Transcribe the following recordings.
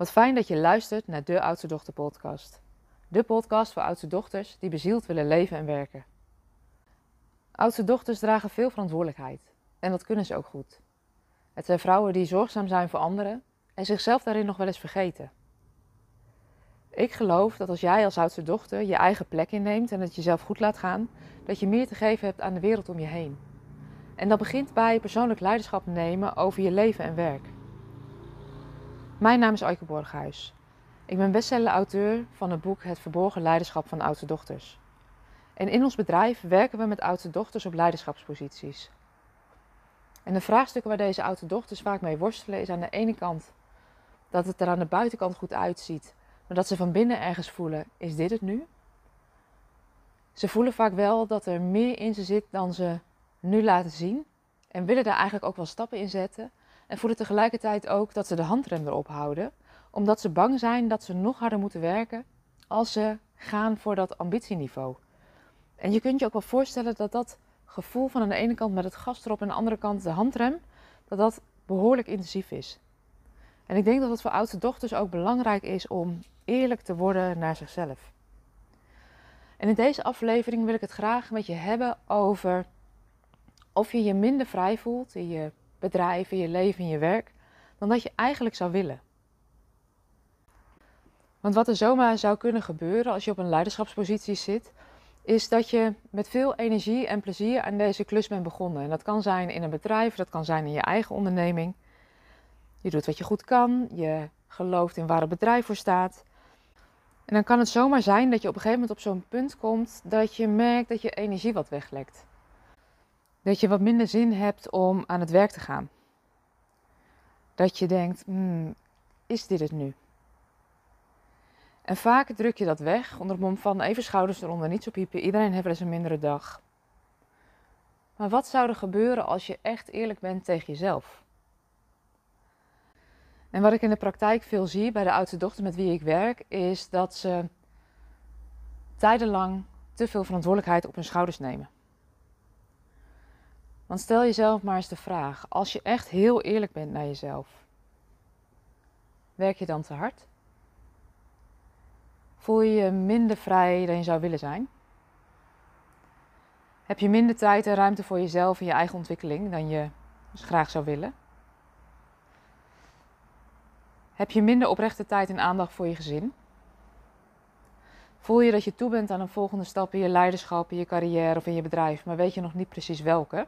Wat fijn dat je luistert naar de Oudste Dochter podcast. De podcast voor oudste dochters die bezield willen leven en werken. Oudste dochters dragen veel verantwoordelijkheid en dat kunnen ze ook goed. Het zijn vrouwen die zorgzaam zijn voor anderen en zichzelf daarin nog wel eens vergeten. Ik geloof dat als jij als oudste dochter je eigen plek inneemt en het jezelf goed laat gaan, dat je meer te geven hebt aan de wereld om je heen. En dat begint bij persoonlijk leiderschap nemen over je leven en werk. Mijn naam is Aike Borghuis. Ik ben bestseller-auteur van het boek Het Verborgen Leiderschap van Oudste Dochters. En in ons bedrijf werken we met oudste dochters op leiderschapsposities. En de vraagstukken waar deze oudste dochters vaak mee worstelen is aan de ene kant dat het er aan de buitenkant goed uitziet, maar dat ze van binnen ergens voelen: is dit het nu? Ze voelen vaak wel dat er meer in ze zit dan ze nu laten zien en willen daar eigenlijk ook wel stappen in zetten, en voelen tegelijkertijd ook dat ze de handrem erop houden, omdat ze bang zijn dat ze nog harder moeten werken als ze gaan voor dat ambitieniveau. En je kunt je ook wel voorstellen dat dat gevoel van aan de ene kant met het gas erop en aan de andere kant de handrem, dat dat behoorlijk intensief is. En ik denk dat het voor oudste dochters ook belangrijk is om eerlijk te worden naar zichzelf. En in deze aflevering wil ik het graag met je hebben over of je je minder vrij voelt in je bedrijf, in je leven, in je werk, dan dat je eigenlijk zou willen. Want wat er zomaar zou kunnen gebeuren als je op een leiderschapspositie zit, is dat je met veel energie en plezier aan deze klus bent begonnen. En dat kan zijn in een bedrijf, dat kan zijn in je eigen onderneming. Je doet wat je goed kan, je gelooft in waar het bedrijf voor staat. En dan kan het zomaar zijn dat je op een gegeven moment op zo'n punt komt dat je merkt dat je energie wat weglekt dat je wat minder zin hebt om aan het werk te gaan. Dat je denkt, hmm, is dit het nu? En vaak druk je dat weg onder het mom van even schouders eronder, niet zo piepen. Iedereen heeft eens een mindere dag. Maar wat zou er gebeuren als je echt eerlijk bent tegen jezelf? En wat ik in de praktijk veel zie bij de oudste dochter met wie ik werk, is dat ze tijdenlang te veel verantwoordelijkheid op hun schouders nemen. Want stel jezelf maar eens de vraag: als je echt heel eerlijk bent naar jezelf, werk je dan te hard? Voel je je minder vrij dan je zou willen zijn? Heb je minder tijd en ruimte voor jezelf en je eigen ontwikkeling dan je dus graag zou willen? Heb je minder oprechte tijd en aandacht voor je gezin? Voel je dat je toe bent aan een volgende stap in je leiderschap, in je carrière of in je bedrijf, maar weet je nog niet precies welke?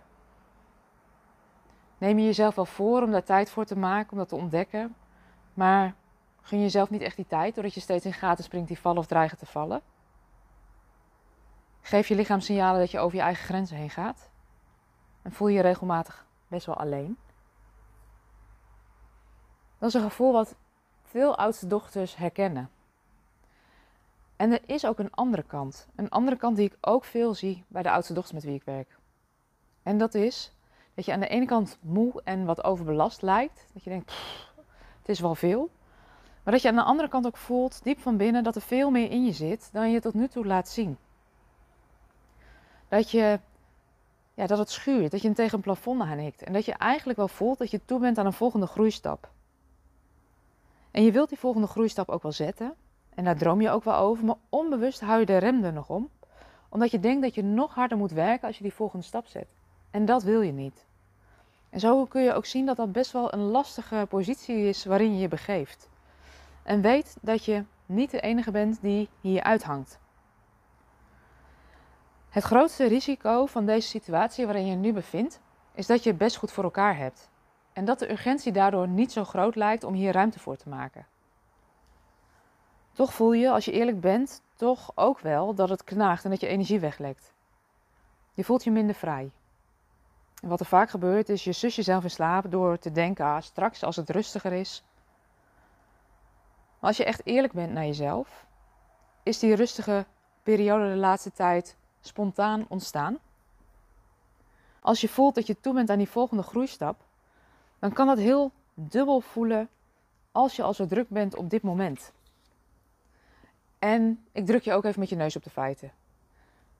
Neem je jezelf wel voor om daar tijd voor te maken, om dat te ontdekken. Maar gun je jezelf niet echt die tijd doordat je steeds in gaten springt die vallen of dreigen te vallen. Geef je lichaam signalen dat je over je eigen grenzen heen gaat. En voel je je regelmatig best wel alleen. Dat is een gevoel wat veel oudste dochters herkennen. En er is ook een andere kant. Een andere kant die ik ook veel zie bij de oudste dochters met wie ik werk. En dat is dat je aan de ene kant moe en wat overbelast lijkt. Dat je denkt, het is wel veel. Maar dat je aan de andere kant ook voelt, diep van binnen, dat er veel meer in je zit dan je tot nu toe laat zien. Dat, je, ja, dat het schuurt, dat je tegen een plafond aanhikt. En dat je eigenlijk wel voelt dat je toe bent aan een volgende groeistap. En je wilt die volgende groeistap ook wel zetten. En daar droom je ook wel over. Maar onbewust hou je de rem er nog om. Omdat je denkt dat je nog harder moet werken als je die volgende stap zet. En dat wil je niet. En zo kun je ook zien dat dat best wel een lastige positie is waarin je je begeeft. En weet dat je niet de enige bent die hier uithangt. Het grootste risico van deze situatie waarin je je nu bevindt, is dat je het best goed voor elkaar hebt. En dat de urgentie daardoor niet zo groot lijkt om hier ruimte voor te maken. Toch voel je, als je eerlijk bent, toch ook wel dat het knaagt en dat je energie weglekt. Je voelt je minder vrij. En wat er vaak gebeurt is, je zus jezelf in slaap door te denken, ah, straks als het rustiger is. Maar als je echt eerlijk bent naar jezelf, is die rustige periode de laatste tijd spontaan ontstaan. Als je voelt dat je toe bent aan die volgende groeistap, dan kan dat heel dubbel voelen als je al zo druk bent op dit moment. En ik druk je ook even met je neus op de feiten.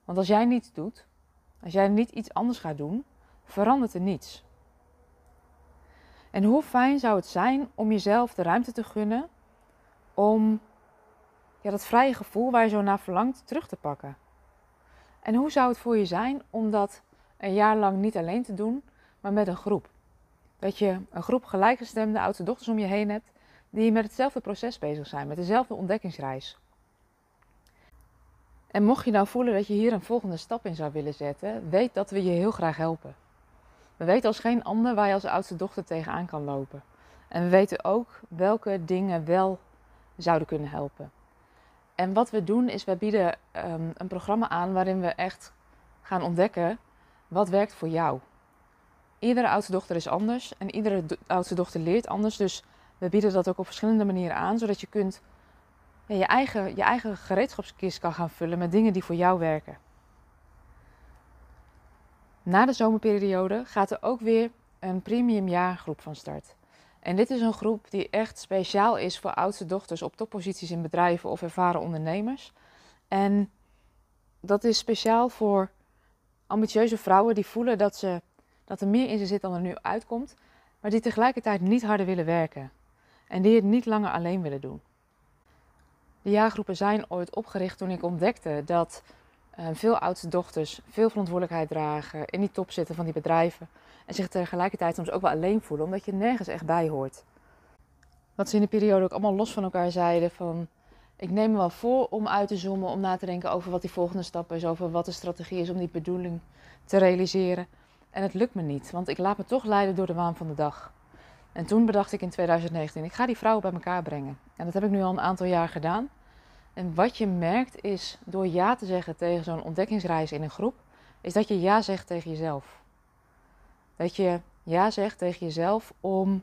Want als jij niets doet, als jij niet iets anders gaat doen, verandert er niets. En hoe fijn zou het zijn om jezelf de ruimte te gunnen om ja, dat vrije gevoel waar je zo naar verlangt terug te pakken. En hoe zou het voor je zijn om dat een jaar lang niet alleen te doen, maar met een groep? Dat je een groep gelijkgestemde oudste dochters om je heen hebt die met hetzelfde proces bezig zijn, met dezelfde ontdekkingsreis. En mocht je nou voelen dat je hier een volgende stap in zou willen zetten, weet dat we je heel graag helpen. We weten als geen ander waar je als oudste dochter tegenaan kan lopen. En we weten ook welke dingen wel zouden kunnen helpen. En wat we doen is, we bieden um, een programma aan waarin we echt gaan ontdekken wat werkt voor jou. Iedere oudste dochter is anders en iedere oudste dochter leert anders. Dus we bieden dat ook op verschillende manieren aan, zodat je kunt je, eigen, je eigen gereedschapskist kan gaan vullen met dingen die voor jou werken. Na de zomerperiode gaat er ook weer een premium jaargroep van start. En dit is een groep die echt speciaal is voor oudste dochters op topposities in bedrijven of ervaren ondernemers. En dat is speciaal voor ambitieuze vrouwen die voelen dat, ze, dat er meer in ze zit dan er nu uitkomt, maar die tegelijkertijd niet harder willen werken en die het niet langer alleen willen doen. De jaargroepen zijn ooit opgericht toen ik ontdekte dat veel oudste dochters veel verantwoordelijkheid dragen, in die top zitten van die bedrijven en zich tegelijkertijd soms ook wel alleen voelen, omdat je nergens echt bij hoort. Wat ze in de periode ook allemaal los van elkaar zeiden van ik neem me wel voor om uit te zoomen, om na te denken over wat die volgende stap is, over wat de strategie is om die bedoeling te realiseren. En het lukt me niet, want ik laat me toch leiden door de waan van de dag. En toen bedacht ik in 2019, ik ga die vrouwen bij elkaar brengen. En dat heb ik nu al een aantal jaar gedaan. En wat je merkt is, door ja te zeggen tegen zo'n ontdekkingsreis in een groep, is dat je ja zegt tegen jezelf. Dat je ja zegt tegen jezelf om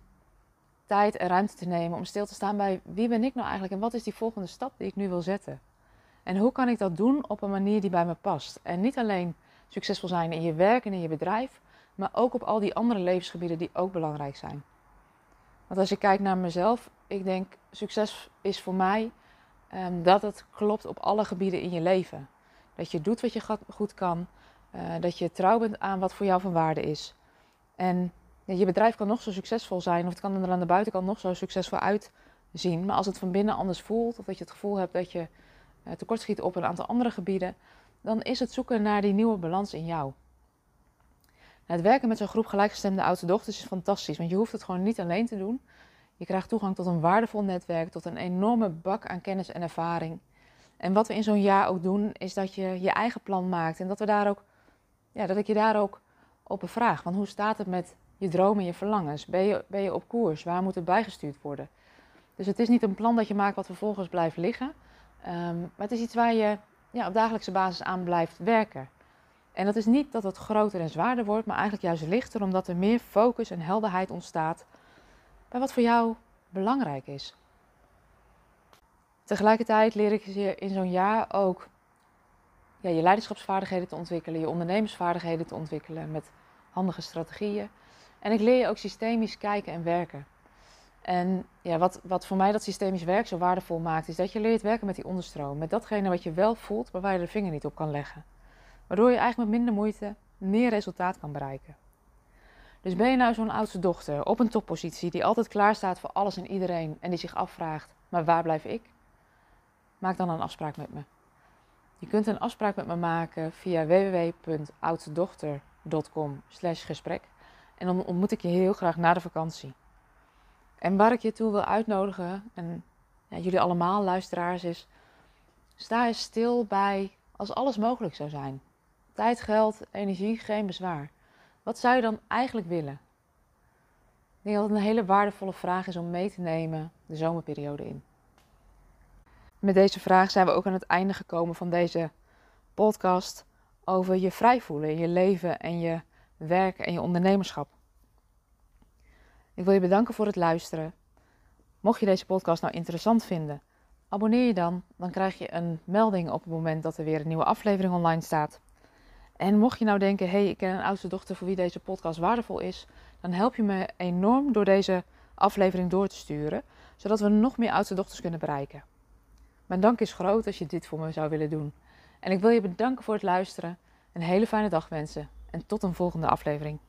tijd en ruimte te nemen, om stil te staan bij wie ben ik nou eigenlijk en wat is die volgende stap die ik nu wil zetten. En hoe kan ik dat doen op een manier die bij me past. En niet alleen succesvol zijn in je werk en in je bedrijf, maar ook op al die andere levensgebieden die ook belangrijk zijn. Want als je kijkt naar mezelf, ik denk succes is voor mij um, dat het klopt op alle gebieden in je leven. Dat je doet wat je goed kan, uh, dat je trouw bent aan wat voor jou van waarde is. En ja, je bedrijf kan nog zo succesvol zijn, of het kan er aan de buitenkant nog zo succesvol uitzien. Maar als het van binnen anders voelt, of dat je het gevoel hebt dat je uh, tekortschiet op een aantal andere gebieden, dan is het zoeken naar die nieuwe balans in jou. Het werken met zo'n groep gelijkgestemde oudste dochters is fantastisch, want je hoeft het gewoon niet alleen te doen. Je krijgt toegang tot een waardevol netwerk, tot een enorme bak aan kennis en ervaring. En wat we in zo'n jaar ook doen, is dat je je eigen plan maakt en dat, we daar ook, ja, dat ik je daar ook op bevraag. Want hoe staat het met je dromen en je verlangens? Ben je, ben je op koers? Waar moet het bijgestuurd worden? Dus het is niet een plan dat je maakt wat vervolgens blijft liggen, um, maar het is iets waar je ja, op dagelijkse basis aan blijft werken. En dat is niet dat het groter en zwaarder wordt, maar eigenlijk juist lichter, omdat er meer focus en helderheid ontstaat bij wat voor jou belangrijk is. Tegelijkertijd leer ik je in zo'n jaar ook ja, je leiderschapsvaardigheden te ontwikkelen, je ondernemersvaardigheden te ontwikkelen met handige strategieën. En ik leer je ook systemisch kijken en werken. En ja, wat, wat voor mij dat systemisch werk zo waardevol maakt, is dat je leert werken met die onderstroom. Met datgene wat je wel voelt, maar waar je de vinger niet op kan leggen. Waardoor je eigenlijk met minder moeite meer resultaat kan bereiken. Dus ben je nou zo'n oudste dochter op een toppositie die altijd klaar staat voor alles en iedereen en die zich afvraagt, maar waar blijf ik? Maak dan een afspraak met me. Je kunt een afspraak met me maken via www.oudstedochter.com gesprek en dan ontmoet ik je heel graag na de vakantie. En waar ik je toe wil uitnodigen, en ja, jullie allemaal luisteraars, is sta eens stil bij als alles mogelijk zou zijn. Tijd, geld, energie, geen bezwaar. Wat zou je dan eigenlijk willen? Ik denk dat het een hele waardevolle vraag is om mee te nemen de zomerperiode in. Met deze vraag zijn we ook aan het einde gekomen van deze podcast over je vrij voelen in je leven en je werk en je ondernemerschap. Ik wil je bedanken voor het luisteren. Mocht je deze podcast nou interessant vinden, abonneer je dan. Dan krijg je een melding op het moment dat er weer een nieuwe aflevering online staat. En mocht je nou denken, hey, ik ken een oudste dochter voor wie deze podcast waardevol is, dan help je me enorm door deze aflevering door te sturen, zodat we nog meer oudste dochters kunnen bereiken. Mijn dank is groot als je dit voor me zou willen doen. En ik wil je bedanken voor het luisteren, een hele fijne dag wensen en tot een volgende aflevering.